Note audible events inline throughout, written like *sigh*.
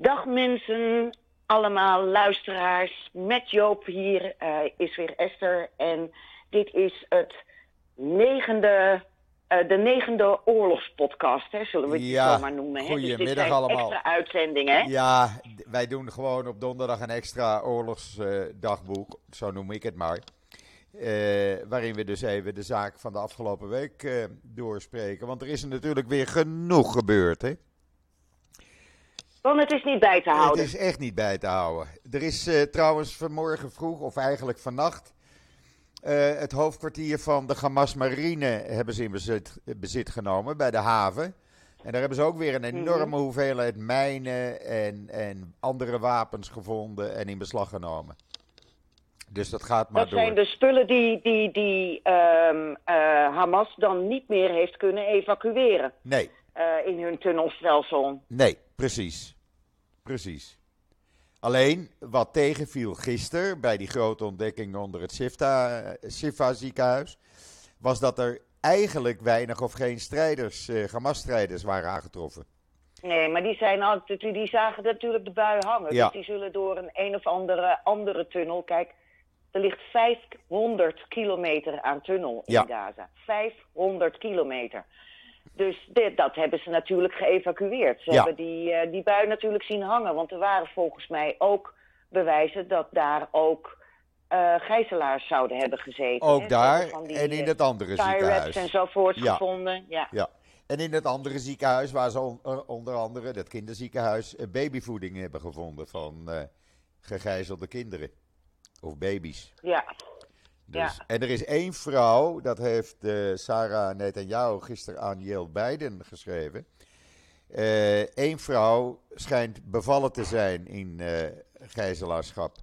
Dag mensen, allemaal luisteraars. Met Joop hier uh, is weer Esther. En dit is het negende, uh, de negende oorlogspodcast, hè, zullen we het Ja, zo maar noemen. Hè? Dus goedemiddag zijn allemaal. extra uitzendingen. Hè? Ja, wij doen gewoon op donderdag een extra oorlogsdagboek, zo noem ik het maar. Eh, waarin we dus even de zaak van de afgelopen week eh, doorspreken. Want er is er natuurlijk weer genoeg gebeurd, hè? Want het is niet bij te Het houden. is echt niet bij te houden. Er is eh, trouwens vanmorgen vroeg, of eigenlijk vannacht, eh, het hoofdkwartier van de Hamas Marine hebben ze in bezit, bezit genomen bij de haven. En daar hebben ze ook weer een enorme hoeveelheid mijnen en, en andere wapens gevonden en in beslag genomen. Dus dat gaat maar Dat door. zijn de spullen die, die, die ehm, eh, Hamas dan niet meer heeft kunnen evacueren Nee, eh, in hun tunnelstelsel. nee, precies. Precies. Alleen, wat tegenviel gisteren bij die grote ontdekking onder het Sifta, eh, Sifa ziekenhuis, was dat er eigenlijk weinig of geen strijders, eh Hamas-strijders waren aangetroffen. Nee, maar die, zijn altijd, die, die zagen natuurlijk de bui hangen. Ja. Dus die zullen door een een of andere, andere tunnel. Kijk, er ligt 500 kilometer aan tunnel in Ja. Gaza. 500 kilometer. Dus dit, dat hebben ze natuurlijk geëvacueerd. Ze Ja. hebben die, eh, die bui natuurlijk zien hangen. Want er waren volgens mij ook bewijzen dat daar ook eh gijzelaars zouden hebben gezeten. Ook daar die, en in eh, het andere ziekenhuis. en zovoort Ja. gevonden. Ja. Ja. En in het andere ziekenhuis, waar ze on- onder andere, dat kinderziekenhuis, babyvoeding hebben gevonden van gegijzelde kinderen. Of baby's. ja. Dus, Ja. En er is één vrouw, dat heeft eh, Sarah Netanyahu gisteren aan Jill Biden geschreven. Eén vrouw schijnt bevallen te zijn in eh gijzelaarschap.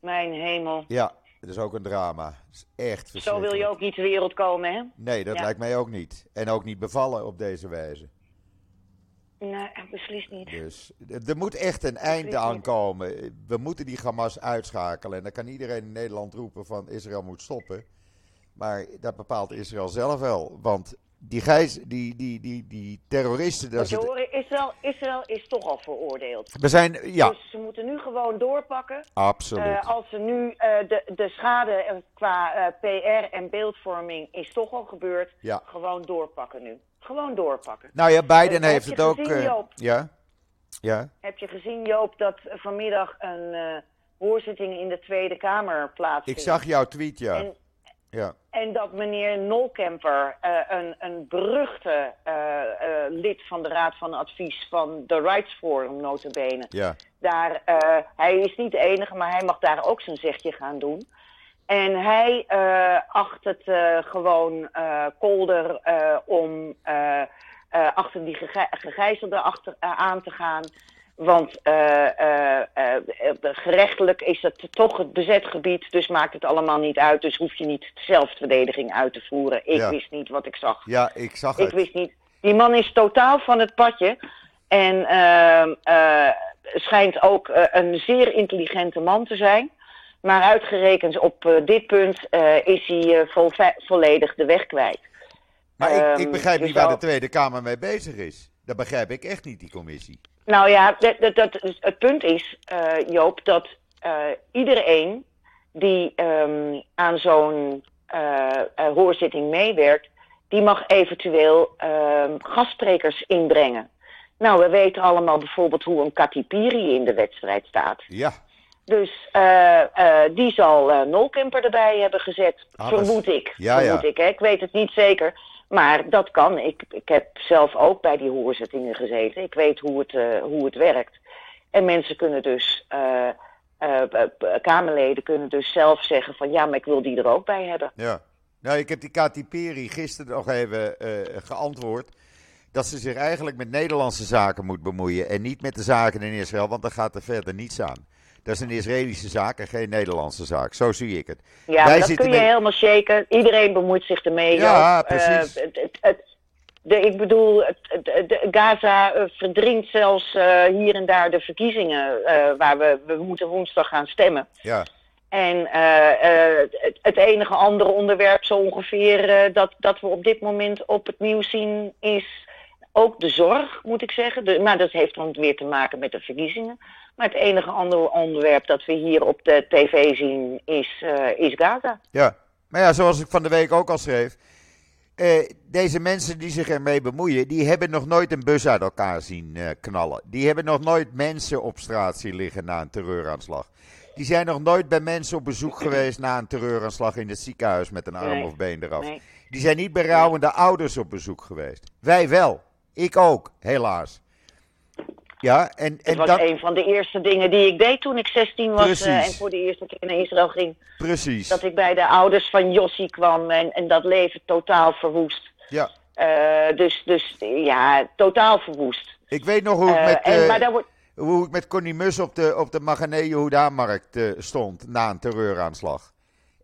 Mijn hemel. Ja, dat is ook een drama. Is echt Zo wil je ook niet ter wereld komen, hè? Nee, dat Ja. lijkt mij ook niet. En ook niet bevallen op deze wijze. Nee, beslist niet. Dus er moet echt een einde aan komen. We moeten die Hamas uitschakelen. En dan kan iedereen in Nederland roepen van Israël moet stoppen. Maar dat bepaalt Israël zelf wel. Want die, gijs, die, die, die, die terroristen... Dat het- hoort, Israël, Israël is toch al veroordeeld. we zijn... Ja, Dus ze moeten nu gewoon doorpakken. absoluut. Eh, als ze nu eh, de, de schade eh, qua PR en beeldvorming is toch al gebeurd. Ja. Gewoon doorpakken nu. Gewoon doorpakken. nou ja, Biden heb heeft het ook... gezien, eh, Joop? ja? Ja? Heb je gezien, Joop, dat vanmiddag een eh, hoorzitting in de Tweede Kamer plaatsvindt? Ik zag jouw tweet, ja. En, ja. En dat meneer Nolkemper, eh, een, een beruchte eh, eh, lid van de Raad van Advies van de Rights Forum, notabene. Ja. Daar, eh, hij is niet de enige, maar hij mag daar ook zijn zegje gaan doen. En hij eh, acht het eh, gewoon eh, kolder om achter die gegijzelden achter, aan te gaan. Want gerechtelijk is het toch het bezet gebied, dus maakt het allemaal niet uit. Dus hoef je niet zelfverdediging uit te voeren. Ik Ja. wist niet wat ik zag. ja, ik zag Ik het. wist niet. Die man is totaal van het padje. En ehm, eh, schijnt ook een zeer intelligente man te zijn. Maar uitgerekend op eh, dit punt eh, is hij eh, vol- volledig de weg kwijt. Maar ik, ik Ehm, begrijp niet waar zou- de Tweede Kamer mee bezig is. Dat begrijp ik echt niet, die commissie. Nou ja, dat, dat, dat, is- het punt is, eh, Joop, dat iedereen die ehm, aan zo'n hoorzitting meewerkt, die mag eventueel ehm, gastsprekers inbrengen. Nou, we weten allemaal bijvoorbeeld hoe een Katipiri in de wedstrijd staat. Ja, Dus eh, eh, die zal eh Nolkemper erbij hebben gezet, Ah, dat vermoed ik. Ja, vermoed ja. ik, hè? ik weet het niet zeker. Maar dat kan. Ik, ik heb zelf ook bij die hoorzittingen gezeten. Ik weet hoe het, hoe het werkt. En mensen kunnen dus, Kamerleden kunnen dus zelf zeggen van ja, maar ik wil die er ook bij hebben. Ja. Nou, ik heb die Katy Peri gisteren nog even geantwoord. Dat ze zich eigenlijk met Nederlandse zaken moet bemoeien. En niet met de zaken in Israël, want daar gaat er verder niets aan. Dat is een Israëlische zaak en geen Nederlandse zaak. Zo zie ik het. Ja, Wij dat kun je helemaal shaken. Iedereen bemoeit zich ermee. Ja, Joop. precies. Eh, het, het, het- de, ik bedoel, de, Gaza eh, verdringt zelfs eh, hier en daar de verkiezingen eh, waar we, we moeten woensdag gaan stemmen. Ja, En eh, eh, het, het enige andere onderwerp zo ongeveer eh, dat, dat we op dit moment op het nieuws zien is ook de zorg, moet ik zeggen. De, maar dat heeft dan weer te maken met de verkiezingen. Maar het enige andere onderwerp dat we hier op de tv zien is, uh, is Gaza. Ja, maar ja, zoals ik van de week ook al schreef. Uh, deze mensen die zich ermee bemoeien, die hebben nog nooit een bus uit elkaar zien uh, knallen. Die hebben nog nooit mensen op straat zien liggen na een terreuraanslag. Die zijn nog nooit bij mensen op bezoek *clears throat* geweest na een terreuraanslag in het ziekenhuis met een arm Nee, of been eraf. nee. Die zijn niet bij rouwende ouders op bezoek geweest. Wij wel. Ik ook, helaas. Ja, en, en was dat. een van de eerste dingen die ik deed toen ik 16 was Precies. eh, en voor de eerste keer naar Israël ging. Precies. Dat ik bij de ouders van Jossie kwam en, en dat leven totaal verwoest. Ja. Eh, dus, dus ja, totaal verwoest. Ik weet nog hoe ik Eh, met, en, wordt, hoe ik met Connie Mus op de, op de Maghanee Yehuda-markt eh, stond na een terreuraanslag.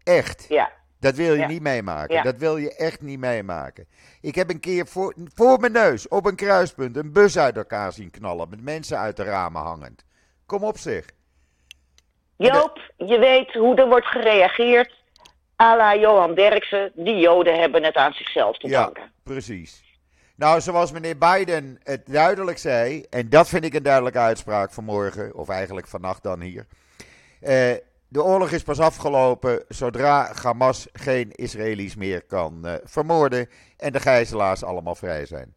Echt. ja, Dat wil je Ja. niet meemaken. Ja. Dat wil je echt niet meemaken. Ik heb een keer voor, voor mijn neus, op een kruispunt, een bus uit elkaar zien knallen. Met mensen uit de ramen hangend. Kom op zeg. Joop, je weet hoe er wordt gereageerd. à la Johan Derksen, die Joden hebben het aan zichzelf te Ja, danken. precies. Nou, zoals meneer Biden het duidelijk zei, en dat vind ik een duidelijke uitspraak vanmorgen, of eigenlijk vannacht dan hier. Eh, de oorlog is pas afgelopen zodra Hamas geen Israëli's meer kan eh, vermoorden en de gijzelaars allemaal vrij zijn.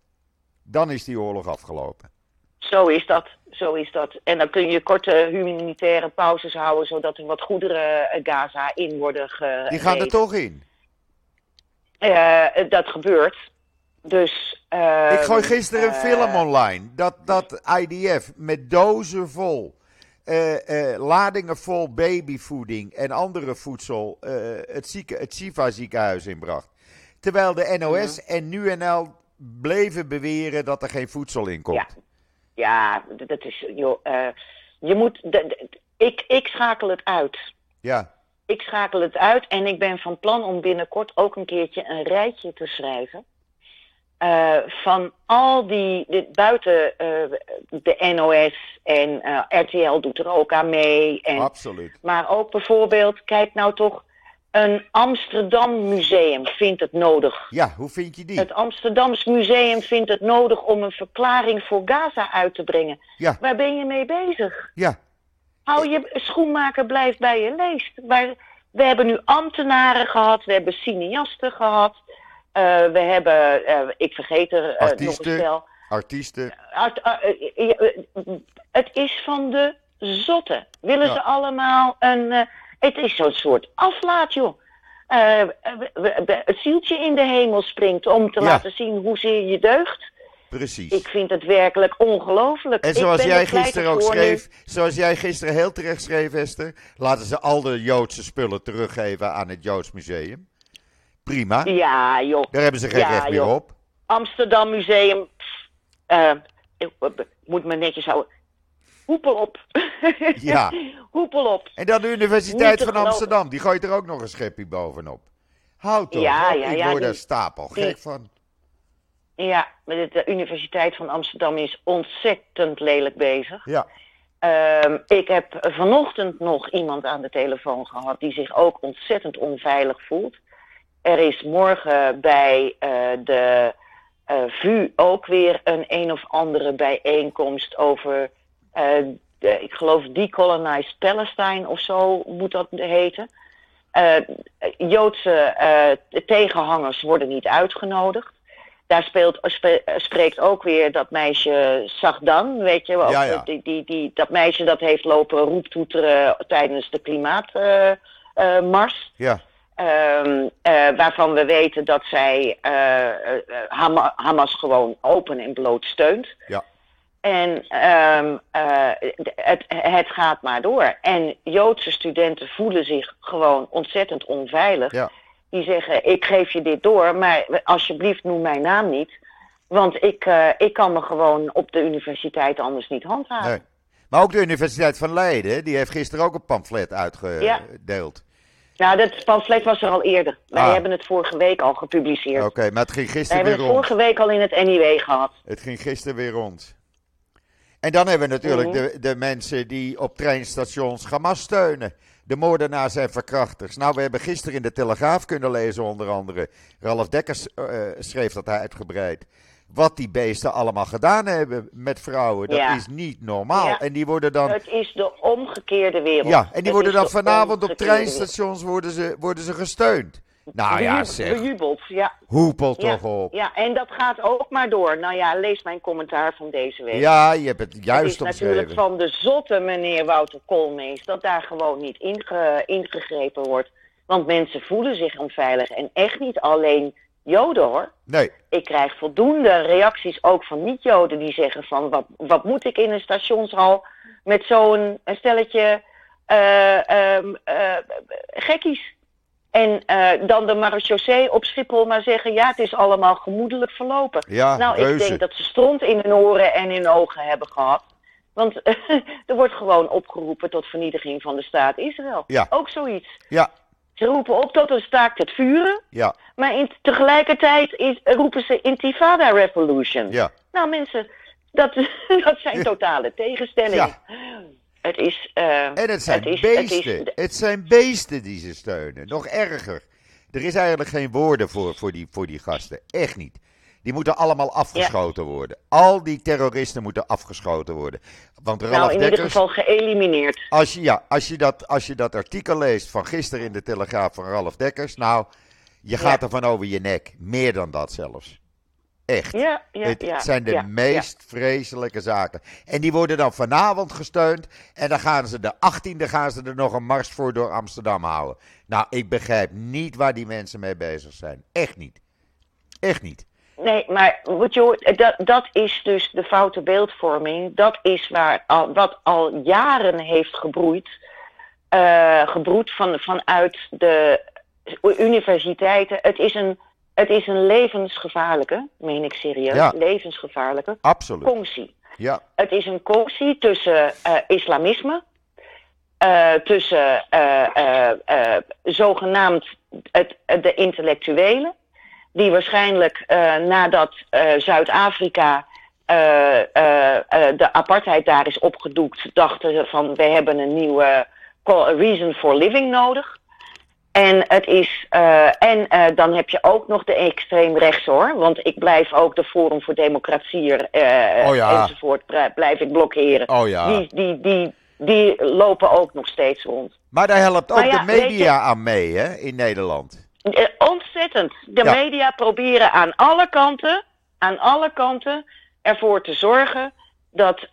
Dan is die oorlog afgelopen. Zo is dat, zo is dat. En dan kun je korte humanitaire pauzes houden, zodat er wat goederen eh, Gaza in worden gereden. Die gaan er toch in. Eh, dat gebeurt. Dus. Ik gooi gisteren een film online. Dat, dat IDF met dozen vol, eh, eh, ladingen vol babyvoeding en andere voedsel eh, het, zieke, het Shiva ziekenhuis inbracht. Terwijl de NOS en NuNL bleven beweren dat er geen voedsel in komt. Ja, ja dat is. Joh, je moet. ik, ik schakel het uit. Ja, Ik schakel het uit en ik ben van plan om binnenkort ook een keertje een rijtje te schrijven. Eh, van al die, dit, buiten eh, de NOS en eh, RTL doet er ook aan mee. En, absoluut. maar ook bijvoorbeeld, kijk nou toch, een Amsterdam museum vindt het nodig. Ja, hoe vind je die? Het Amsterdams museum vindt het nodig om een verklaring voor Gaza uit te brengen. Ja, Waar ben je mee bezig? ja, Hou je schoenmaker blijft bij je leest. Maar we hebben nu ambtenaren gehad, we hebben cineasten gehad. Eh, we hebben, eh, ik vergeet er eh, nog een stel. artiesten. Art- het is van de zotte. Willen Ja. ze allemaal een. het is zo'n soort aflaat, joh. Het zieltje in de hemel springt om te Ja. laten zien hoezeer je deugt. Precies. Ik vind het werkelijk ongelooflijk. En zoals jij er gisteren ook nu. schreef, zoals jij gisteren heel terecht schreef, Esther, laten ze al de Joodse spullen teruggeven aan het Joods Museum. Prima. Ja, joh. Daar hebben ze geen Ja, recht meer joh. op. Amsterdam Museum. eh, ik eh, moet me netjes houden. Hoepel op. Ja. *laughs* Hoepel op. En dan de Universiteit van geloven. Amsterdam, die gooit er ook nog een schepje bovenop. Houd toch, Ja, ja, ik ja, word daar stapel die- gek van. Ja, de Universiteit van Amsterdam is ontzettend lelijk bezig. Ja, Ehm, ik heb vanochtend nog iemand aan de telefoon gehad die zich ook ontzettend onveilig voelt. Er is morgen bij eh, de eh VU ook weer een een of andere bijeenkomst over, eh, de, ik geloof, Decolonized Palestine of zo moet dat heten. Joodse tegenhangers worden niet uitgenodigd. Daar speelt, spe- spreekt ook weer dat meisje Sagdan, weet je wel. Ja, ja. Die, die, die, dat meisje dat heeft lopen roeptoeteren tijdens de klimaatmars. ja, Ehm, eh, waarvan we weten dat zij eh, eh, Hama- Hamas gewoon open en bloot steunt. ja. En ehm, eh, het, het gaat maar door. En Joodse studenten voelen zich gewoon ontzettend onveilig. ja. Die zeggen, ik geef je dit door, maar alsjeblieft noem mijn naam niet. Want ik, ik kan me gewoon op de universiteit anders niet handhaven. Nee. Maar ook de Universiteit van Leiden, die heeft gisteren ook een pamflet uitgedeeld. Nou, dat pamflet was er al eerder. Wij Ah. hebben het vorige week al gepubliceerd. Oké, maar het ging gisteren hebben weer het rond. vorige week al in het NIW gehad. Het ging gisteren weer rond. En dan hebben we natuurlijk Mhm. de, de mensen die op treinstations Hamas steunen. De moordenaars en verkrachters. Nou, we hebben gisteren in de Telegraaf kunnen lezen, onder andere. Ralf Dekkers eh, schreef dat uitgebreid. Wat die beesten allemaal gedaan hebben met vrouwen. Dat Ja. is niet normaal. Ja. En die worden dan. Het is de omgekeerde wereld. Ja, en die Het worden dan vanavond op treinstations worden ze, worden ze gesteund. Nou ja, zeg. Bejubeld, ja. Hoepel Ja, toch op. ja, en dat gaat ook maar door. Nou ja, lees mijn commentaar van deze week. Ja, je hebt het het juist is natuurlijk van de zotte meneer Wouter Koolmees dat daar gewoon niet inge- ingegrepen wordt. Want mensen voelen zich onveilig. En echt niet alleen Joden hoor. Nee, Ik krijg voldoende reacties ook van niet-Joden die zeggen van... Wat, wat moet ik in een stationshal met zo'n stelletje eh, ehm, eh, gekkies? En eh, dan de marechaussee op Schiphol maar zeggen... ja, het is allemaal gemoedelijk verlopen. ja, nou, ik denk dat ze stront in hun oren en in hun ogen hebben gehad. Want *laughs* er wordt gewoon opgeroepen tot vernietiging van de staat Israël. Ja. Ook zoiets. Ja, Ze roepen op tot een staakt het vuren... ja, Maar in, tegelijkertijd is, roepen ze Intifada Revolution. ja. Nou mensen, dat, *laughs* dat zijn totale tegenstellingen. Het is... eh, En het zijn het is, het is- beesten. Het, zijn beesten die ze steunen. Nog erger. Er is eigenlijk geen woorden voor, voor, die, voor die gasten. Echt niet. Die moeten allemaal afgeschoten worden. Al die terroristen moeten afgeschoten worden. Want Ralf nou, in ieder geval geëlimineerd. als je, ja, als, je dat, als je dat artikel leest van gisteren in de Telegraaf van Ralf Dekkers, nou, je gaat ervan over je nek. Meer dan dat zelfs. Echt. Ja, ja, het ja. zijn de ja, meest vreselijke zaken. En die worden dan vanavond gesteund. En dan gaan ze de 18e gaan ze er nog een mars voor door Amsterdam houden. Nou, ik begrijp niet waar die mensen mee bezig zijn. Echt niet. Echt niet. Nee, maar wat je dat, dat is dus de foute beeldvorming. Dat is waar, al, wat al jaren heeft gebroeid. eh, gebroed van, vanuit de universiteiten. Het is een, het is een levensgevaarlijke, meen ik serieus, Ja. levensgevaarlijke Absoluut. conctie. Ja, Het is een conctie tussen eh, islamisme, eh, tussen eh, zogenaamd het, de intellectuelen, die waarschijnlijk nadat Zuid-Afrika de apartheid daar is opgedoekt, dachten ze van we hebben een nieuwe reason for living nodig. En het is, eh, en eh, dan heb je ook nog de extreem rechts hoor. Want ik blijf ook de Forum voor Democratie eh, Oh ja. enzovoort blij- blijf ik blokkeren. oh ja. Die, die, die, die lopen ook nog steeds rond. Maar daar helpt ook ja, de media je- aan mee, hè, in Nederland. Ontzettend. De media proberen aan alle kanten, aan alle kanten ervoor te zorgen dat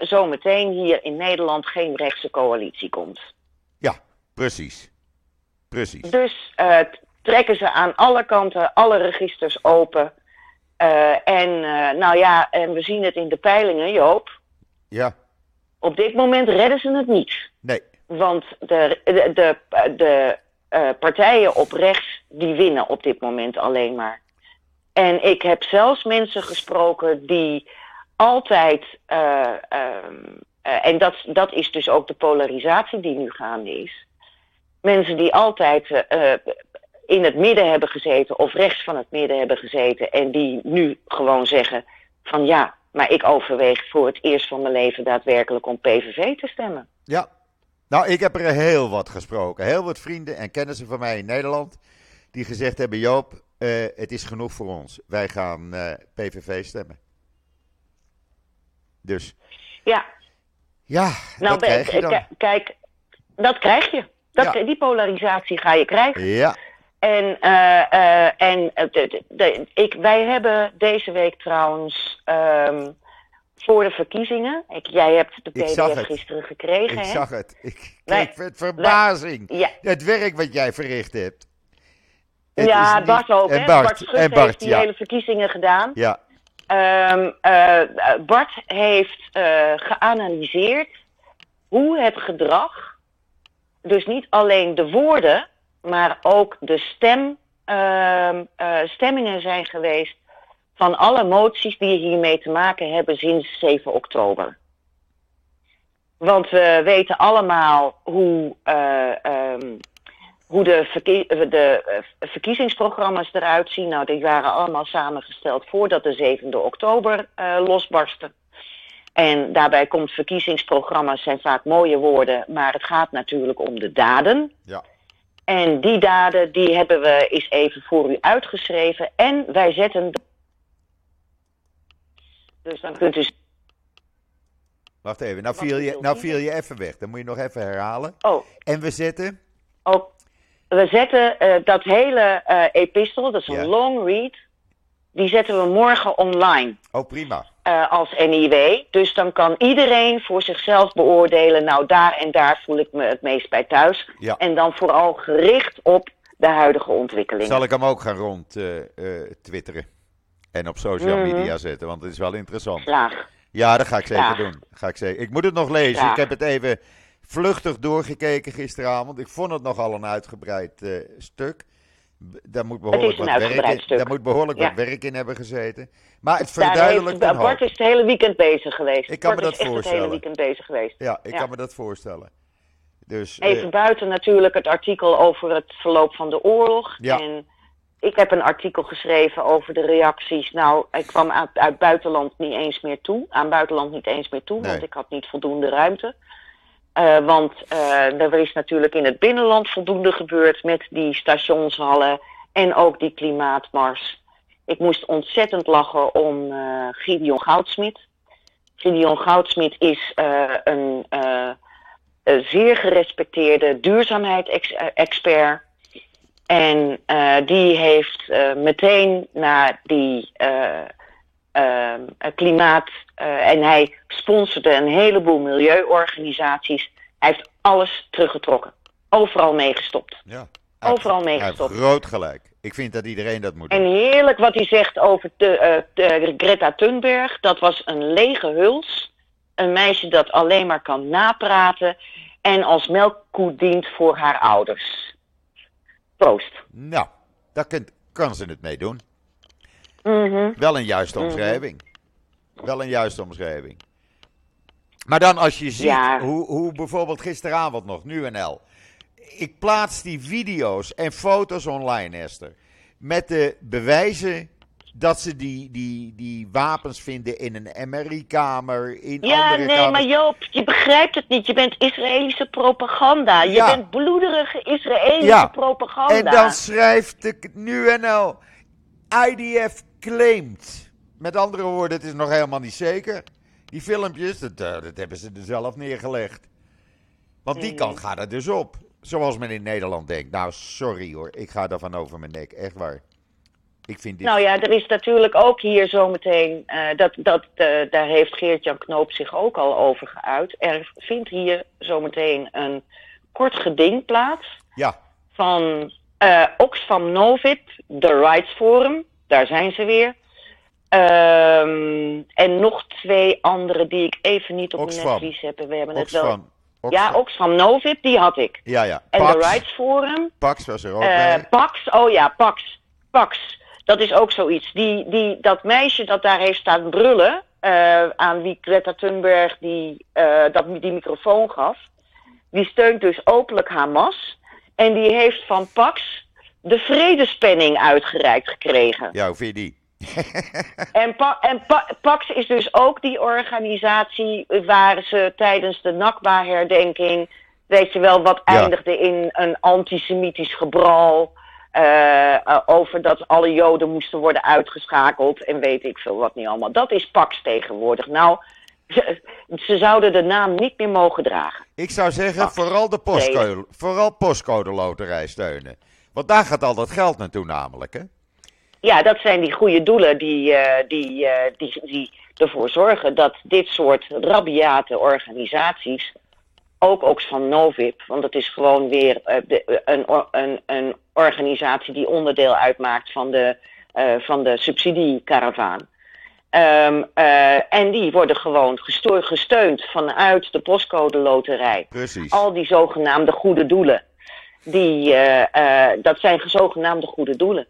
zometeen hier in Nederland geen rechtse coalitie komt. Ja, precies. Precies. Dus eh, trekken ze aan alle kanten alle registers open. Eh, en eh, nou ja, en we zien het in de peilingen, Joop. Ja, Op dit moment redden ze het niet. nee. Want de, de, de, de partijen op rechts, die winnen op dit moment alleen maar. En ik heb zelfs mensen gesproken die altijd, eh, ehm, eh, en dat, dat is dus ook de polarisatie die nu gaande is. Mensen die altijd eh, eh, in het midden hebben gezeten of rechts van het midden hebben gezeten en die nu gewoon zeggen van ja, maar ik overweeg voor het eerst van mijn leven daadwerkelijk om PVV te stemmen. Ja. Nou, ik heb er heel wat gesproken. Heel wat vrienden en kennissen van mij in Nederland. Die gezegd hebben: Joop, eh, het is genoeg voor ons. Wij gaan PVV stemmen. Dus Ja, ja, nou dat krijg je ben- dan. k- kijk, dat krijg je. Dat, Ja. Die polarisatie ga je krijgen. Ja, En, eh, eh, en eh, de, ik, wij hebben deze week trouwens ehm, voor de verkiezingen. Ik, jij hebt de PDF gisteren gekregen. ik hè? zag het. Ik kreeg met verbazing. Ja, Het werk wat jij verricht hebt. Het ja niet- Bart ook. En? Bart, Bart Schut en Bart, heeft die ja. hele verkiezingen gedaan. Ja, Ehm, eh, Bart heeft geanalyseerd hoe het gedrag, dus niet alleen de woorden, maar ook de stem, ehm, eh, stemmingen zijn geweest van alle moties die hiermee te maken hebben sinds 7 oktober. Want we weten allemaal hoe, eh, ehm, hoe de, de eh, verkiezingsprogramma's eruit zien. Nou, die waren allemaal samengesteld voordat de 7e oktober losbarstte. En daarbij komt verkiezingsprogramma's zijn vaak mooie woorden, maar het gaat natuurlijk om de daden. ja. En die daden, die hebben we eens even voor u uitgeschreven. En wij zetten Dus dan kunt u. Wacht even, nou viel, je, nou viel je even weg. Dan moet je nog even herhalen. Oh, En we zetten. ook. We zetten eh, dat hele eh, epistel, dat is een Ja. long read, die zetten we morgen online. Oh, prima. eh, als NIW. Dus dan kan iedereen voor zichzelf beoordelen. Nou, daar en daar voel ik me het meest bij thuis. Ja. En dan vooral gericht op de huidige ontwikkelingen. Zal ik hem ook gaan rond eh, eh, twitteren. En op social Mhm. media zetten, want het is wel interessant. Graag. Ja, dat ga ik zeker Graag. doen. Ga ik, zeker. ik moet het nog lezen. Graag. Ik heb het even vluchtig doorgekeken gisteravond. Ik vond het nogal een uitgebreid stuk. Daar moet behoorlijk, wat werk, in, daar moet behoorlijk Ja. wat werk in hebben gezeten. Maar het Daar verduidelijkt heeft, een Bart is het hele weekend bezig geweest. Ik kan Bart me is dat echt het voorstellen. hele weekend bezig geweest. Ja, ik Ja. kan me dat voorstellen. Dus, eh, Even buiten natuurlijk het artikel over het verloop van de oorlog. Ja. En ik heb een artikel geschreven over de reacties. Nou, ik kwam uit, uit buitenland niet eens meer toe. Aan buitenland niet eens meer toe, Nee. want ik had niet voldoende ruimte. Eh, want eh, er is natuurlijk in het binnenland voldoende gebeurd met die stationshallen en ook die klimaatmars. Ik moest ontzettend lachen om eh, Gideon Goudsmit. Gideon Goudsmit is een eh, zeer gerespecteerde duurzaamheidsexpert. En die heeft meteen na die klimaat. eh, en hij sponsorde een heleboel milieuorganisaties. Hij heeft alles teruggetrokken. Overal meegestopt. ja. overal meegestopt. groot gelijk. Ik vind dat iedereen dat moet doen. En heerlijk wat hij zegt over de, eh, de Greta Thunberg. Dat was een lege huls. Een meisje dat alleen maar kan napraten. En als melkkoe dient voor haar ouders. Proost. Nou, daar kunt, kan ze het mee doen. Mhm. Wel een juiste omschrijving. Wel een juiste omschrijving. Maar dan als je ziet Ja. hoe, hoe bijvoorbeeld gisteravond nog, nu NL. Ik plaats die video's en foto's online, Esther. Met de bewijzen dat ze die, die, die wapens vinden in een MRI-kamer, in Ja, andere nee, kamers. maar Joop, je begrijpt het niet. Je bent Israëlische propaganda. Je Ja. bent bloederige Israëlische Ja. propaganda. En dan schrijft de nu NL, IDF claimed. Met andere woorden, het is nog helemaal niet zeker. Die filmpjes, dat, eh, dat hebben ze er zelf neergelegd. Want die Mm. kant gaat er dus op. Zoals men in Nederland denkt. Nou, sorry hoor, ik ga daarvan over mijn nek. Echt waar. Ik vind dit... Nou ja, er is natuurlijk ook hier zometeen, eh dat, dat, eh, daar heeft Geert-Jan Knoop zich ook al over geuit. Er vindt hier zometeen een kort geding plaats Ja, van eh, Oxfam Novib, The Rights Forum, daar zijn ze weer. Ehm, en nog twee andere die ik even niet op Oxfam. mijn netvlies heb. We hebben het wel. Oxfam. Ja, Oxfam. Oxfam Novib, die had ik. Ja, ja. En Pax, The Rights Forum, Pax was er ook eh. Pax, oh ja, Pax. Pax. Dat is ook zoiets. Die, die, dat meisje dat daar heeft staan brullen, eh, aan wie Greta Thunberg die, eh, dat, die microfoon gaf, die steunt dus openlijk Hamas. En die heeft van Pax de vredespenning uitgereikt gekregen. Ja, hoe vind je die? *laughs* En, Pa- en Pa- Pax is dus ook die organisatie waar ze tijdens de Nakba-herdenking, weet je wel, wat Ja. eindigde in een antisemitisch gebral. eh, eh, over dat alle Joden moesten worden uitgeschakeld en weet ik veel wat niet allemaal. Dat is Pax tegenwoordig. Nou, ze, ze zouden de naam niet meer mogen dragen. Ik zou zeggen, Pax. vooral de postcode, vooral postcode loterij steunen. Want daar gaat al dat geld naartoe namelijk, hè? Ja, dat zijn die goede doelen die, eh, die, eh, die, die ervoor zorgen dat dit soort rabiate organisaties, ook Oxfam Novib, want het is gewoon weer eh, de- een, een, een organisatie die onderdeel uitmaakt van de, van de subsidiekaravaan. Ehm, eh, en die worden gewoon gesteund vanuit de postcode loterij Precies. al die zogenaamde goede doelen. Die, eh, eh, dat zijn zogenaamde goede doelen.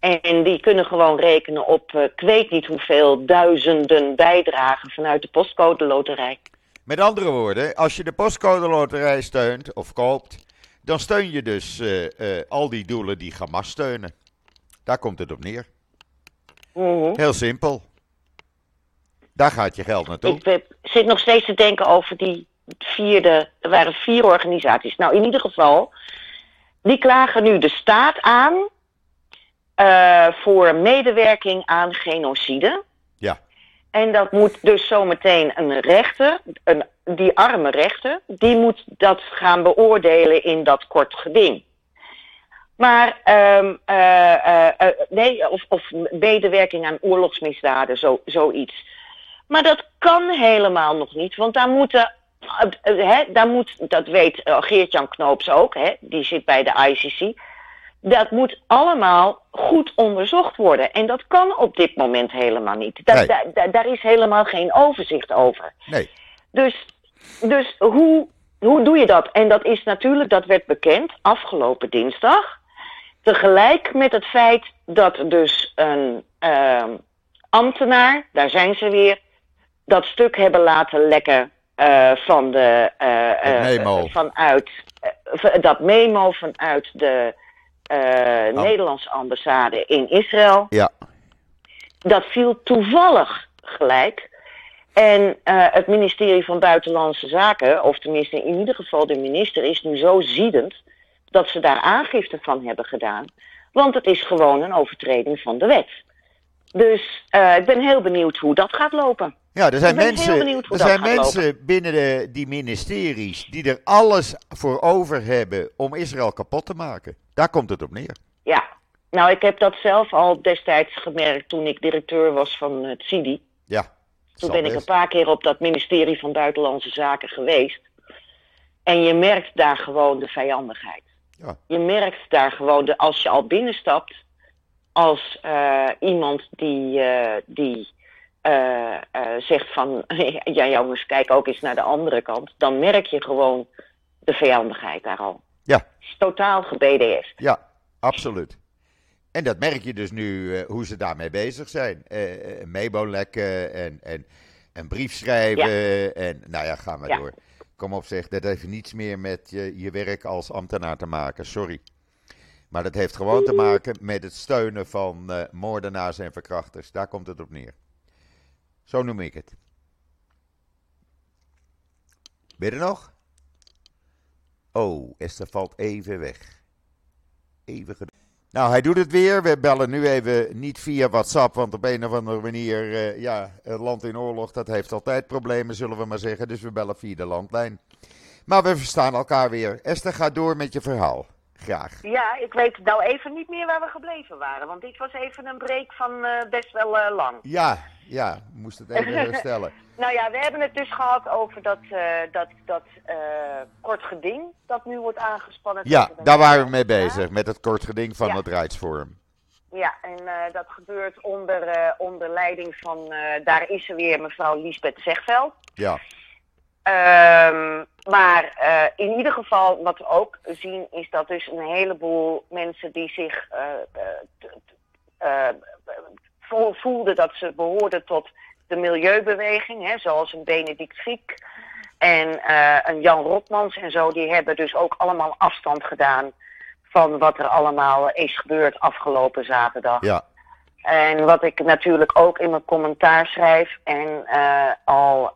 En die kunnen gewoon rekenen op, eh, ik weet niet hoeveel duizenden bijdragen vanuit de postcode loterij. Met andere woorden, als je de postcode loterij steunt of koopt, dan steun je dus al die doelen die Hamas steunen. Daar komt het op neer. Mhm. Heel simpel. Daar gaat je geld naartoe. Ik zit nog steeds te denken over die vierde. Er waren vier organisaties. Nou, in ieder geval, die klagen nu de staat aan eh, voor medewerking aan genocide. Ja. En dat moet dus zometeen een rechter, een, die arme rechter, die moet dat gaan beoordelen in dat kort geding. Maar, um, uh, uh, uh, nee, of, of medewerking aan oorlogsmisdaden, zo, zoiets. Maar dat kan helemaal nog niet, want daar moeten, hè, daar moet, dat weet Geert-Jan Knoops ook, hè, die zit bij de ICC. Dat moet allemaal goed onderzocht worden. En dat kan op dit moment helemaal niet. Da Nee. da da- daar is helemaal geen overzicht over. Nee. Dus, dus hoe, hoe doe je dat? En dat is natuurlijk, dat werd bekend afgelopen dinsdag. Tegelijk met het feit dat dus een ehm, ambtenaar, daar zijn ze weer, dat stuk hebben laten lekken eh, van de, eh, eh, memo. vanuit, dat memo vanuit de eh, Nederlandse ambassade in Israël Ja. dat viel toevallig gelijk. En het ministerie van Buitenlandse Zaken, of tenminste in ieder geval de minister, is nu zo ziedend dat ze daar aangifte van hebben gedaan. Want het is gewoon een overtreding van de wet. Dus ik ben heel benieuwd hoe dat gaat lopen. Ja, er zijn mensen, er zijn mensen binnen de, die ministeries die er alles voor over hebben om Israël kapot te maken. Daar komt het op neer. Ja, nou ik heb dat zelf al destijds gemerkt toen ik directeur was van het CIDI. Ja. Toen ben ik een paar keer op dat ministerie van Buitenlandse Zaken geweest. En je merkt daar gewoon de vijandigheid. Ja. Je merkt daar gewoon, de, als je al binnenstapt, als eh, iemand die, eh, die eh, eh, zegt van, ja jongens, kijk ook eens naar de andere kant. Dan merk je gewoon de vijandigheid daar al. Ja. Het is totaal ge-BDS. Ja, absoluut. En dat merk je dus nu eh, hoe ze daarmee bezig zijn. Eh eh, memo lekken en, en een brief schrijven en nou ja, ga maar Ja. door. Kom op zeg, dat heeft niets meer met je, je werk als ambtenaar te maken, sorry. Maar dat heeft gewoon te maken met het steunen van moordenaars en verkrachters. Daar komt het op neer. Zo noem ik het. Ben nog? Oh, Esther valt even weg. Even ged- Nou, hij doet het weer. We bellen nu even niet via WhatsApp, want op een of andere manier, eh, ja, het land in oorlog, dat heeft altijd problemen, zullen we maar zeggen. Dus we bellen via de landlijn. Maar we verstaan elkaar weer. Esther, ga door met je verhaal. Graag. Ja, ik weet nou even niet meer waar we gebleven waren. Want dit was even een break van eh, best wel eh, lang. Ja, ja, moest het even *laughs* herstellen. Nou ja, we hebben het dus gehad over dat, eh, dat, dat kort geding dat nu wordt aangespannen. Ja, daar waren we mee bezig, met het kort geding van Ja. het Rijksforum. Ja, en dat gebeurt onder, onder leiding van, daar is ze weer, mevrouw Liesbeth Zegveld. Ja, Ehm, maar eh, in ieder geval, wat we ook zien, is dat dus een heleboel mensen die zich vo- voelden dat ze behoorden tot de milieubeweging, hè, zoals een Benedict Fiek en een Jan Rotmans en zo, die hebben dus ook allemaal afstand gedaan van wat er allemaal is gebeurd afgelopen zaterdag. ja, En wat ik natuurlijk ook in mijn commentaar schrijf en al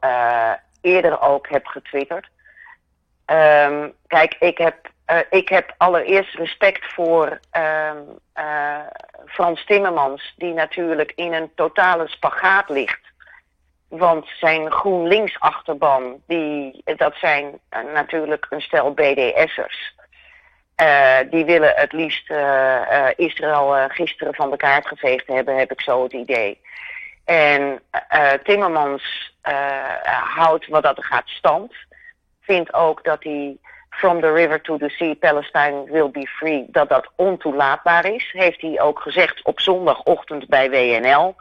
eerder ook heb getwitterd. Ehm, kijk, ik heb, eh, ik heb allereerst respect voor ehm, eh, Frans Timmermans, die natuurlijk in een totale spagaat ligt. Want zijn GroenLinks-achterban, die, dat zijn eh, natuurlijk een stel BDS'ers. Die willen het liefst Israël gisteren van de kaart geveegd hebben, heb ik zo het idee. En eh, Timmermans eh, houdt wat dat gaat stand. Vindt ook dat hij from the river to the sea, Palestine will be free, dat dat ontoelaatbaar is. Heeft hij ook gezegd op zondagochtend bij WNL.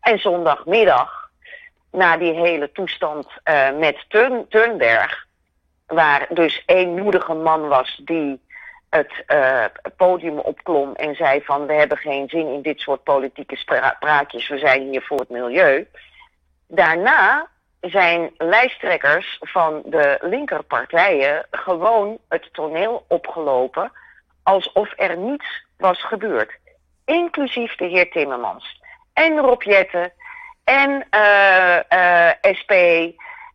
En zondagmiddag, na die hele toestand eh, met Turn Turnberg, waar dus één moedige man was die het eh, podium opklom en zei van we hebben geen zin in dit soort politieke praatjes, we zijn hier voor het milieu. Daarna zijn lijsttrekkers van de linkerpartijen gewoon het toneel opgelopen alsof er niets was gebeurd. Inclusief de heer Timmermans en Rob Jetten en eh, eh, SP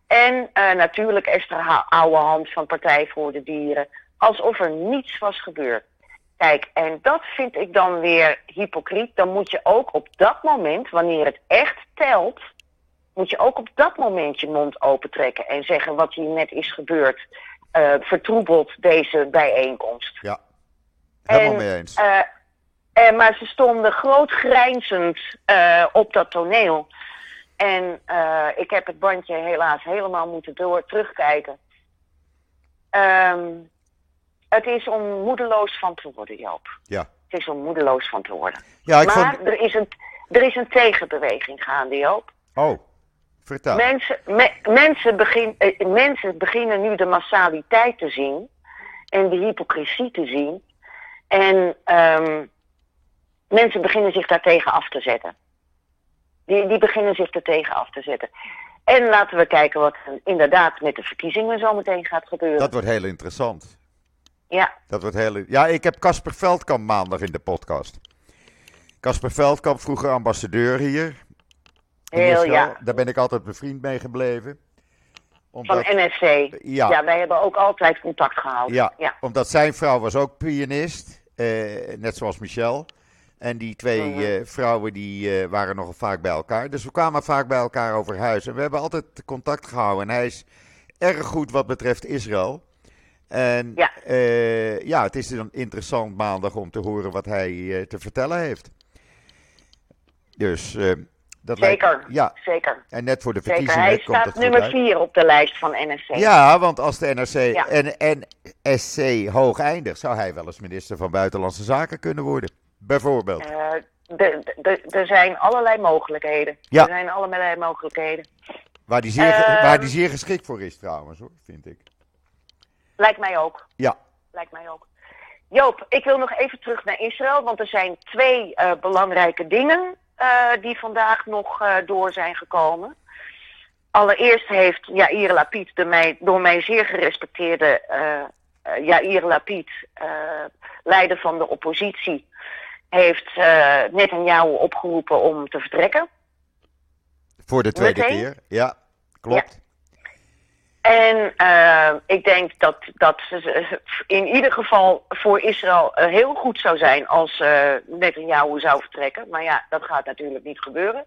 en natuurlijk Esther Ha- Ouwehand van Partij voor de Dieren. Alsof er niets was gebeurd. Kijk, en dat vind ik dan weer hypocriet. Dan moet je ook op dat moment, wanneer het echt telt, moet je ook op dat moment je mond opentrekken en zeggen wat hier net is gebeurd, uh, vertroebelt deze bijeenkomst. Ja, helemaal mee eens. Uh, uh, maar ze stonden groot grijnzend op dat toneel. En ik heb het bandje helaas helemaal moeten door terugkijken. Um, het is om moedeloos van te worden, Joop. Ja. Het is om moedeloos van te worden. Ja, ik maar vond... er, is een, er is een tegenbeweging gaande, Joop. Oh, vertel. Mensen, me, mensen, begin, eh, mensen beginnen nu de massaliteit te zien en de hypocrisie te zien. En um, mensen beginnen zich daartegen af te zetten. Die, die beginnen zich er tegen af te zetten. En laten we kijken wat er inderdaad met de verkiezingen zo meteen gaat gebeuren. Dat wordt heel interessant. Ja. Dat wordt heel... Ja, ik heb Casper Veldkamp maandag in de podcast. Casper Veldkamp, vroeger ambassadeur hier. Heel ja. Daar ben ik altijd bevriend mee gebleven. Omdat, Van NSC. Ja. ja, wij hebben ook altijd contact gehouden. ja, ja. omdat zijn vrouw was ook pianist, eh, net zoals Michel. En die twee Mhm. eh, vrouwen die, eh, waren nogal vaak bij elkaar. Dus we kwamen vaak bij elkaar over huis. En we hebben altijd contact gehouden. En hij is erg goed wat betreft Israël. En Ja. eh, ja, het is dan interessant maandag om te horen wat hij eh, te vertellen heeft. Dus eh, dat Zeker. lijkt ja. Zeker. En net voor de Zeker. verkiezingen Hij komt staat nummer uit. 4 op de lijst van NSC. Ja, want als de NRC Ja. en NSC hoog eindigt, zou hij wel eens minister van Buitenlandse Zaken kunnen worden. Bijvoorbeeld. Er zijn allerlei mogelijkheden. Ja. Er zijn allerlei mogelijkheden. Waar die, zeer, Ehm. waar die zeer geschikt voor is trouwens, hoor, vind ik. Lijkt mij ook. Ja, Lijkt mij ook. Joop, ik wil nog even terug naar Israël, want er zijn twee eh, belangrijke dingen eh, die vandaag nog eh, door zijn gekomen. Allereerst heeft Yair Lapid, de mij, door mij zeer gerespecteerde Yair Lapid, leider van de oppositie, heeft eh Netanyahu opgeroepen om te vertrekken. voor de tweede Meteen? keer. Ja, klopt. En uh, ik denk dat dat in ieder geval voor Israël uh, heel goed zou zijn als uh, Netanyahu zou vertrekken. Maar ja, dat gaat natuurlijk niet gebeuren.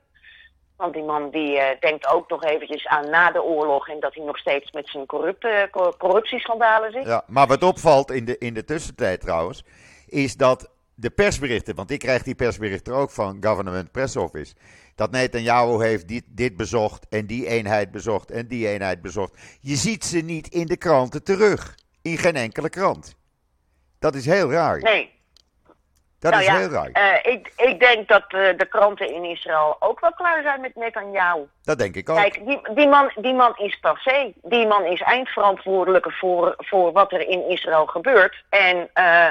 Want die man die denkt ook nog eventjes aan na de oorlog en dat hij nog steeds met zijn corrupte, corruptieschandalen zit. Ja, maar wat opvalt in de, in de tussentijd trouwens, is dat de persberichten, want ik krijg die persberichten ook van Government Press Office, dat Netanyahu heeft dit, dit bezocht en die eenheid bezocht en die eenheid bezocht. Je ziet ze niet in de kranten terug. In geen enkele krant. Dat is heel raar. Nee. Dat nou is ja, heel raar. Uh, ik, ik denk dat uh, de kranten in Israël ook wel klaar zijn met Netanyahu. Dat denk ik ook. Kijk, die, die, man, die man is passé. Die man is eindverantwoordelijke voor, voor wat er in Israël gebeurt. En uh,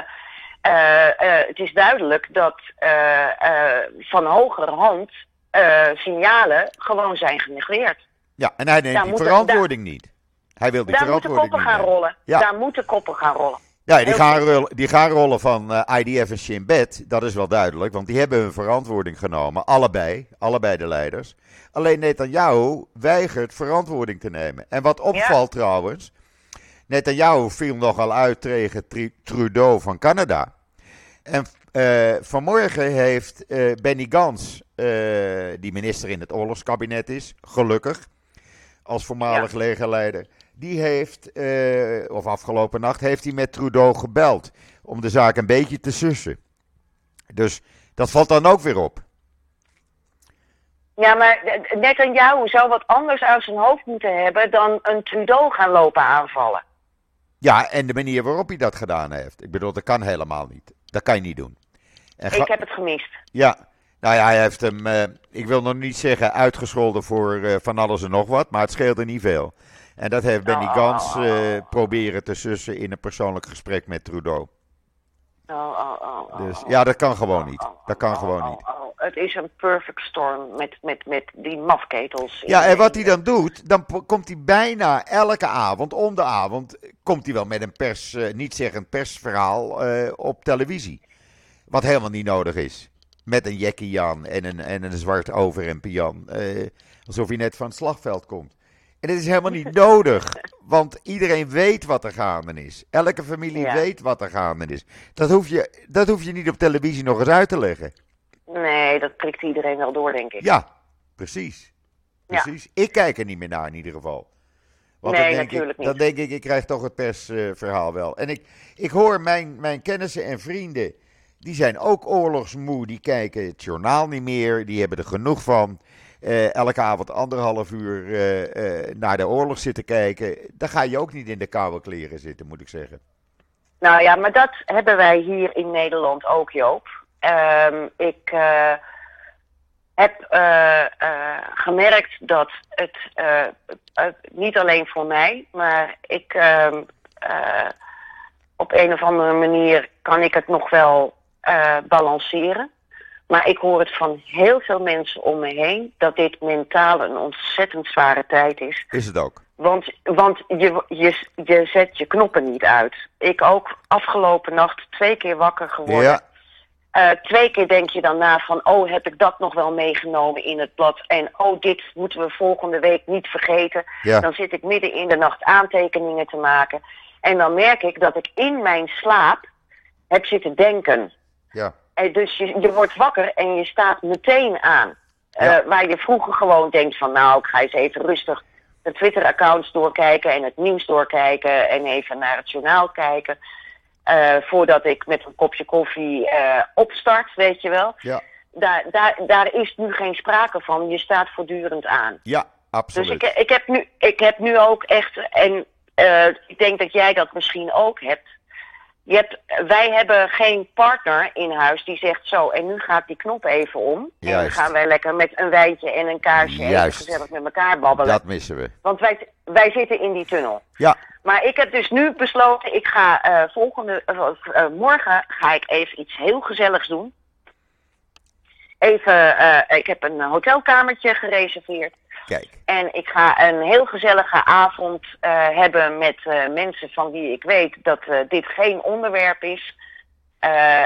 het is duidelijk dat van hogerhand signalen gewoon zijn genegeerd. Ja, en hij neemt Daar die moeten- verantwoording niet. Hij wil die Daar moeten verantwoording koppen niet gaan rollen. Ja. Daar moeten koppen gaan rollen. Ja, die gaan, rollen, die gaan rollen van eh, IDF en Shin Bet, dat is wel duidelijk, want die hebben hun verantwoording genomen, allebei, allebei de leiders. Alleen Netanyahu weigert verantwoording te nemen. En wat opvalt trouwens, Netanyahu viel nogal uit tegen Trudeau van Canada. En eh, vanmorgen heeft eh, Benny Gans, eh, die minister in het oorlogskabinet is, gelukkig, als voormalig legerleider, die heeft, of afgelopen nacht, heeft hij met Trudeau gebeld om de zaak een beetje te sussen. Dus dat valt dan ook weer op. Ja, maar eh, Netanyahu zou wat anders uit zijn hoofd moeten hebben dan een Trudeau gaan lopen aanvallen. Ja, en de manier waarop hij dat gedaan heeft. Ik bedoel, dat kan helemaal niet. Dat kan je niet doen. En Ik heb het gemist. Ja, nou ja, hij heeft hem, eh, ik wil nog niet zeggen uitgescholden voor eh, van alles en nog wat, maar het scheelde niet veel. En dat heeft Benny Oh, Gans oh, oh, eh, proberen te sussen in een persoonlijk gesprek met Trudeau. Oh, oh, oh, oh, Dus ja, dat kan gewoon niet. Dat kan gewoon niet. Het is een perfect storm met, met, met die mafketels. Ja, en wat hij dan doet, dan komt hij bijna elke avond, om de avond, komt hij wel met een pers, eh, niet zeggend persverhaal eh, op televisie. Wat helemaal niet nodig is. Met een Jackie Jan en een, en een zwart overhemd Jan. eh, alsof hij net van het slagveld komt. En het is helemaal niet *laughs* nodig, want iedereen weet wat er gaande is. Elke familie Ja. weet wat er gaande is. Dat hoef, je, dat hoef je niet op televisie nog eens uit te leggen. Nee, dat prikt iedereen wel door, denk ik. Ja, precies. precies. Ik kijk er niet meer naar in ieder geval. Want Nee, dan denk natuurlijk ik, niet. Dan denk ik, ik krijg toch het persverhaal wel. En ik, ik hoor mijn, mijn kennissen en vrienden, die zijn ook oorlogsmoe. Die kijken het journaal niet meer, die hebben er genoeg van. Eh, elke avond anderhalf uur eh, eh, naar de oorlog zitten kijken. Dan ga je ook niet in de koude kleren zitten, moet ik zeggen. Nou ja, maar dat hebben wij hier in Nederland ook, Joop. Ehm, ik heb gemerkt dat het niet alleen voor mij, maar ik ehm, eh, op een of andere manier kan ik het nog wel balanceren. Maar ik hoor het van heel veel mensen om me heen dat dit mentaal een ontzettend zware tijd is. Is het ook? Want, want je, je, je zet je knoppen niet uit. Ik ook afgelopen nacht twee keer wakker geworden. Ja, Eh, twee keer denk je dan na van, oh, heb ik dat nog wel meegenomen in het blad? En oh, dit moeten we volgende week niet vergeten. ja, Dan zit ik midden in de nacht aantekeningen te maken. En dan merk ik dat ik in mijn slaap heb zitten denken. ja. En dus je, je wordt wakker en je staat meteen aan. Eh, waar je vroeger gewoon denkt van nou, ik ga eens even rustig de Twitter-accounts doorkijken en het nieuws doorkijken en even naar het journaal kijken. eh, voordat ik met een kopje koffie eh, opstart, weet je wel. Ja, Daar, daar, daar is nu geen sprake van. Je staat voortdurend aan. ja Dus absoluut. ik, ik, heb nu, ik heb nu ook echt, en eh, ik denk dat jij dat misschien ook hebt. Je hebt. Wij hebben geen partner in huis die zegt zo, en nu gaat die knop even om. En dan gaan wij lekker met een wijntje en een kaarsje Juist. gezellig met elkaar babbelen. Dat missen we. Want wij, wij zitten in die tunnel. Ja, Maar ik heb dus nu besloten, ik ga eh, volgende, eh, eh, morgen ga ik even iets heel gezelligs doen. Even, ik heb een hotelkamertje gereserveerd. Kijk. En ik ga een heel gezellige avond eh, hebben met eh, mensen van wie ik weet dat eh, dit geen onderwerp is.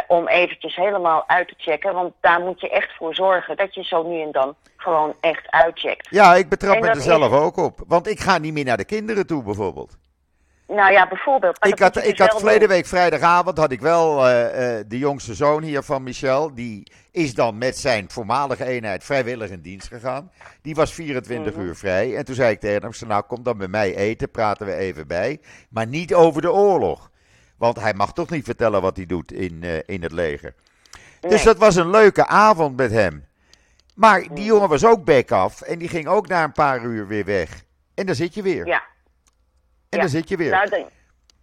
om eventjes helemaal uit te checken. Want daar moet je echt voor zorgen dat je zo nu en dan gewoon echt uitcheckt. Ja, ik betrap En me er zelf is- ook op. Want ik ga niet meer naar de kinderen toe, bijvoorbeeld. Nou ja, bijvoorbeeld. maar Ik had, ik dus had verleden week vrijdagavond had ik wel eh, eh, de jongste zoon hier van Michel. Die is dan met zijn voormalige eenheid vrijwillig in dienst gegaan. Die was 24 Mhm. uur vrij. En toen zei ik tegen hem, nou kom dan bij mij eten, praten we even bij. Maar niet over de oorlog. Want hij mag toch niet vertellen wat hij doet in, eh, in het leger. Dus dat was een leuke avond met hem. Maar die Mhm. jongen was ook back af en die ging ook na een paar uur weer weg. En dan zit je weer. Ja. En ja. dan zit je weer. Nou, dan-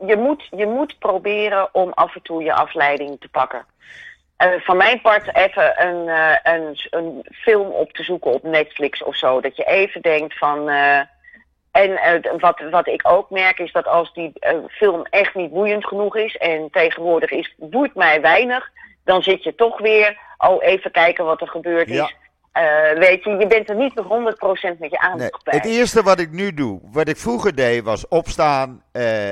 je, moet, je moet proberen om af en toe je afleiding te pakken. Eh, van mijn part even een, eh, een, een film op te zoeken op Netflix of zo. Dat je even denkt van. eh, en wat, wat ik ook merk is dat als die film echt niet boeiend genoeg is. En tegenwoordig is, boeit mij weinig. Dan zit je toch weer. Oh, even kijken wat er gebeurd Ja. Eh, weet je, je bent er niet 100% met je Nee, aandacht bij. het eerste wat ik nu doe, wat ik vroeger deed, was opstaan, eh,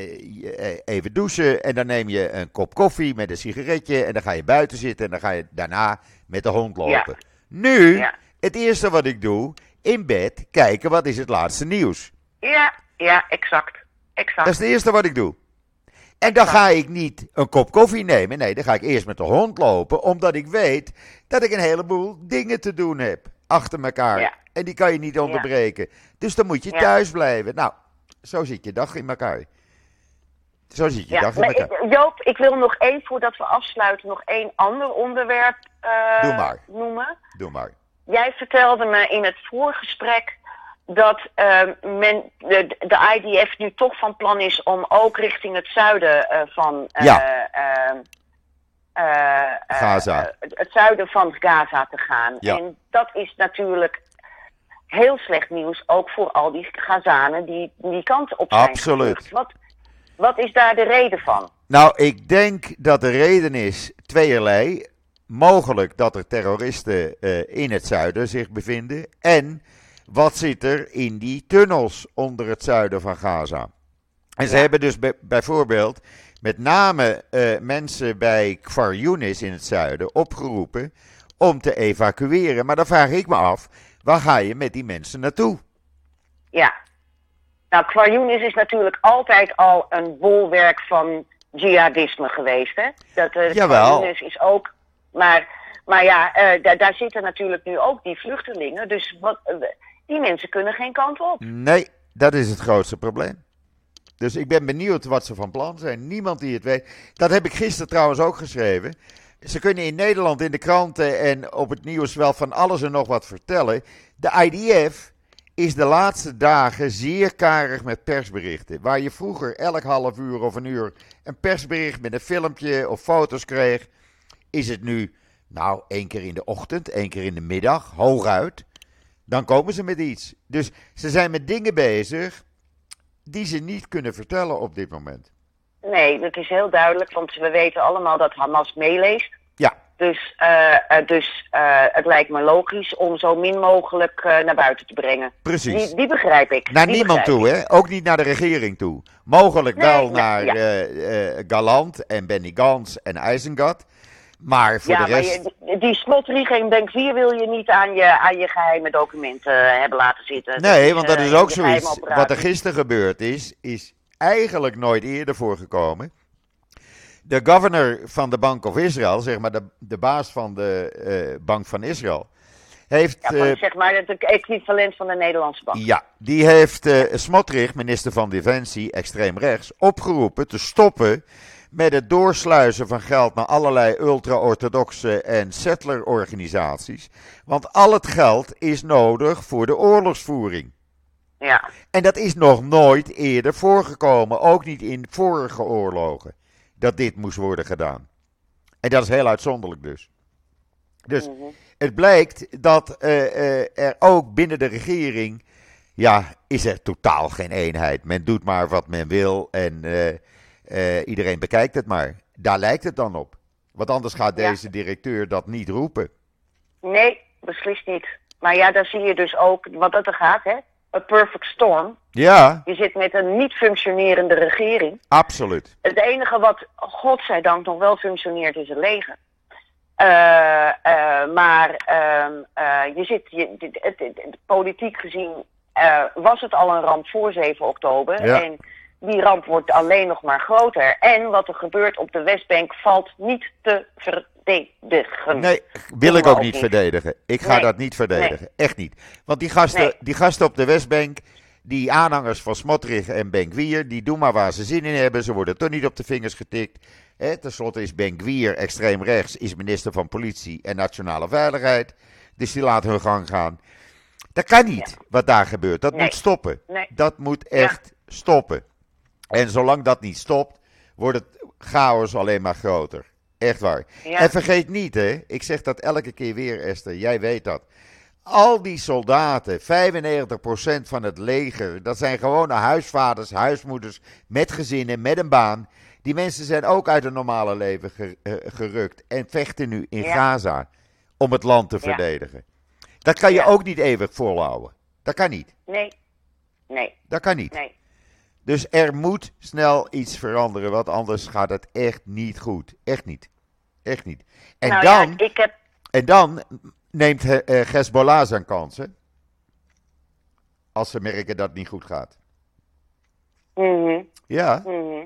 eh, even douchen en dan neem je een kop koffie met een sigaretje en dan ga je buiten zitten en dan ga je daarna met de hond lopen. Nu, Ja. het eerste wat ik doe, in bed kijken wat is het laatste nieuws. Ja, ja, exact. exact. Dat is het eerste wat ik doe. En dan ga ik niet een kop koffie nemen. Nee, dan ga ik eerst met de hond lopen. Omdat ik weet dat ik een heleboel dingen te doen heb. Achter elkaar. Ja. En die kan je niet onderbreken. Dus dan moet je Ja. thuis blijven. Nou, zo zit je dag in elkaar. Zo zit je Ja, dag in elkaar. ik- Joop, ik wil nog één, voordat we afsluiten, nog één ander onderwerp eh, Doe maar. noemen. Doe maar. Jij vertelde me in het voorgesprek dat eh, men, de, de IDF nu toch van plan is om ook richting het zuiden eh, van eh, Ja. eh, Gaza. het zuiden van Gaza te gaan. Ja. En dat is natuurlijk heel slecht nieuws, ook voor al die Gazanen die die kant op zijn Absoluut. Wat, wat is daar de reden van? Nou, ik denk dat de reden is tweeërlei. Mogelijk dat er terroristen in het zuiden zich bevinden. En wat zit er in die tunnels onder het zuiden van Gaza? En ze Ja. hebben dus bij- bijvoorbeeld met name eh, mensen bij Kfar Yunis in het zuiden opgeroepen om te evacueren. Maar dan vraag ik me af, waar ga je met die mensen naartoe? Ja. Nou, Kwajunis is natuurlijk altijd al een bolwerk van jihadisme geweest, hè? Dat, eh Jawel. Is ook... Maar, maar ja, eh, daar, zitten natuurlijk nu ook die vluchtelingen. Dus wat, Die mensen kunnen geen kant op. Nee, dat is het grootste probleem. Dus ik ben benieuwd wat ze van plan zijn. Niemand die het weet. Dat heb ik gisteren trouwens ook geschreven. Ze kunnen in Nederland in de kranten en op het nieuws wel van alles en nog wat vertellen. De IDF is de laatste dagen zeer karig met persberichten. Waar je vroeger elk half uur of een uur een persbericht met een filmpje of foto's kreeg, is het nu, nou, één keer in de ochtend, één keer in de middag, hooguit. Dan komen ze met iets. Dus ze zijn met dingen bezig die ze niet kunnen vertellen op dit moment. Nee, dat is heel duidelijk, want we weten allemaal dat Hamas meeleest. Ja. Dus, uh, dus uh, het lijkt me logisch om zo min mogelijk uh, naar buiten te brengen. Precies. Die, die begrijp ik. Naar die niemand toe, ik. hè? Ook niet naar de regering toe. Mogelijk Nee, wel nee, naar ja. Galant en Benny Gans en IJzengat. Maar voor ja, de maar rest... je, die- in Bank 4 wil je niet aan je, aan je geheime documenten eh, hebben laten zitten. Nee, want dat eh, is ook zoiets. Wat er gisteren gebeurd is, is eigenlijk nooit eerder voorgekomen. De governor van de Bank of Israël, zeg maar de, de baas van de eh, Bank van Israël, heeft. Ja, van, zeg maar het equivalent van de Nederlandse bank. ja, die heeft eh Smotrich, minister van Defensie, extreem rechts, opgeroepen te stoppen met het doorsluizen van geld naar allerlei ultra-orthodoxe en settlerorganisaties. Want al het geld is nodig voor de oorlogsvoering. Ja. En dat is nog nooit eerder voorgekomen, ook niet in vorige oorlogen, dat dit moest worden gedaan. En dat is heel uitzonderlijk dus. Dus Mhm. het blijkt dat eh, eh, er ook binnen de regering, ja, is er totaal geen eenheid. Men doet maar wat men wil en eh, eh, iedereen bekijkt het maar. Daar lijkt het dan op. Want anders gaat Ja. deze directeur dat niet roepen. Nee, beslist niet. Maar ja, daar zie je dus ook wat dat er gaat, hè? A perfect storm. Ja, Je zit met een niet functionerende regering. absoluut. Het enige wat, godzijdank, nog wel functioneert is het leger. Eh, eh, maar ehm, eh, je zit, je, het, het- het- politiek gezien was het al een ramp voor 7 oktober. Ja. En die ramp wordt alleen nog maar groter. En wat er gebeurt op de Westbank valt niet te verdedigen. Nee, wil ik ook niet verdedigen. Ik ga Nee. dat niet verdedigen. Echt niet. Want die gasten, Nee. die gasten op de Westbank, die aanhangers van Smotrich en Benkwier, die doen maar waar ze zin in hebben. Ze worden toch niet op de vingers getikt. Ten slotte is Benkwier extreem rechts, is minister van Politie en Nationale Veiligheid. Dus die laten hun gang gaan. Dat kan niet, wat daar gebeurt. Dat moet stoppen. Dat moet echt stoppen. En zolang dat niet stopt, wordt het chaos alleen maar groter. Echt waar. Ja. En vergeet niet, hè, ik zeg dat elke keer weer, Esther, jij weet dat. Al die soldaten, 95% van het leger, dat zijn gewone huisvaders, huismoeders met gezinnen, met een baan. Die mensen zijn ook uit het normale leven eh, gerukt en vechten nu in Ja. Gaza om het land te Ja. verdedigen. Dat kan je ook niet eeuwig volhouden. Dat kan niet. Nee, nee, Dat kan niet. nee. Dus er moet snel iets veranderen, want anders gaat het echt niet goed. Echt niet. Echt niet. En, nou dan, ja, ik heb en dan neemt He- eh, Hezbollah zijn kansen. Als ze merken dat het niet goed gaat. Mhm, Ja, mhm.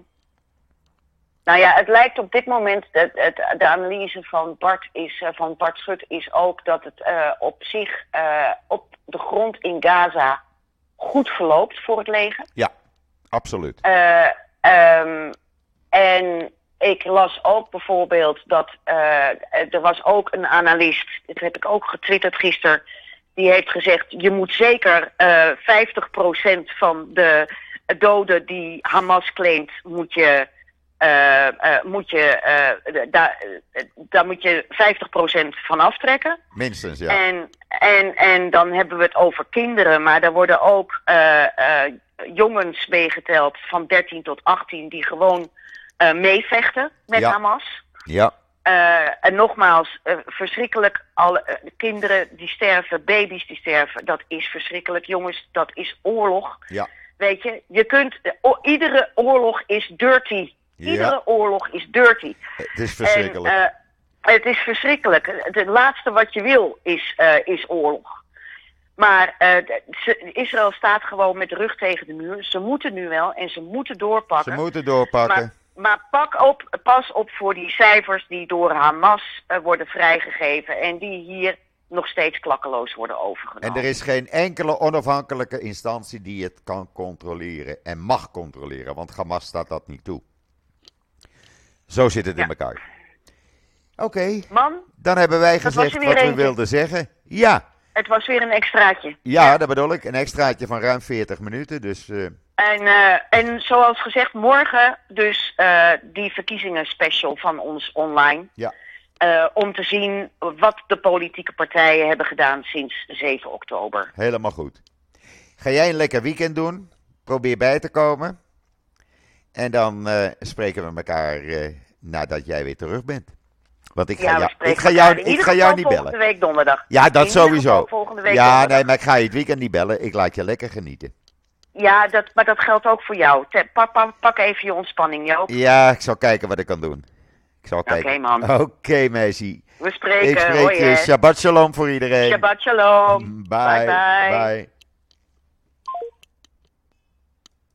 Nou ja, het lijkt op dit moment, dat het, de analyse van Bart, is, eh, van Bart Schut is ook dat het eh, op zich eh, op de grond in Gaza goed verloopt voor het leger. ja, absoluut. Eh, ehm, en ik las ook bijvoorbeeld dat eh, er was ook een analist, dat heb ik ook getwitterd gisteren, die heeft gezegd: je moet zeker eh 50% van de doden die Hamas claimt, moet je. Eh, eh, moet je, eh, daar, daar moet je 50% van aftrekken. Minstens, ja. En, en, en dan hebben we het over kinderen, maar er worden ook jongens meegeteld van 13 tot 18 die gewoon meevechten met Ja. Hamas. Ja, en nogmaals, verschrikkelijk. Alle kinderen die sterven, baby's die sterven, dat is verschrikkelijk. Jongens, dat is oorlog. ja, Weet je, je kunt, iedere oorlog is dirty. Ja. Iedere oorlog is dirty. het is verschrikkelijk. En, eh, het is verschrikkelijk. Het, laatste wat je wil is, eh, is oorlog. Maar eh, ze- Israël staat gewoon met de rug tegen de muur. Ze moeten nu wel en ze moeten ze doorpakken. moeten doorpakken. maar, maar pak op, pas op voor die cijfers die door Hamas worden vrijgegeven. En die hier nog steeds klakkeloos worden overgenomen. En er is geen enkele onafhankelijke instantie die het kan controleren en mag controleren, want Hamas staat dat niet toe. Zo zit het Ja. in elkaar. Oké, Man, dan hebben wij gezegd wat we wilden zeggen. Ja, het was weer een extraatje. ja, dat bedoel ik. Een extraatje van ruim 40 minuten. Dus eh, En, eh, en zoals gezegd, morgen dus eh, die verkiezingen special van ons online. Ja. Eh, om te zien wat de politieke partijen hebben gedaan sinds 7 oktober. helemaal goed. Ga jij een lekker weekend doen? Probeer bij te komen. En dan eh, spreken we elkaar eh, nadat jij weer terug bent. Want ik ga, ja, jou, ik ga jou, ik ga jou niet volgende bellen. week donderdag. Ja, dat In sowieso. volgende week Ja, donderdag. nee, maar ik ga je het weekend niet bellen. Ik laat je lekker genieten. Ja, dat, maar dat geldt ook voor jou. Te- pak, pak, pak even je ontspanning, Joop. Ja, ik zal kijken wat ik kan doen. Ik zal Oké, kijken. man. Oké, meisje. We spreken. Ik spreek je. Shabbat shalom voor iedereen. Shabbat shalom. Bye. Bye, bye. Bye.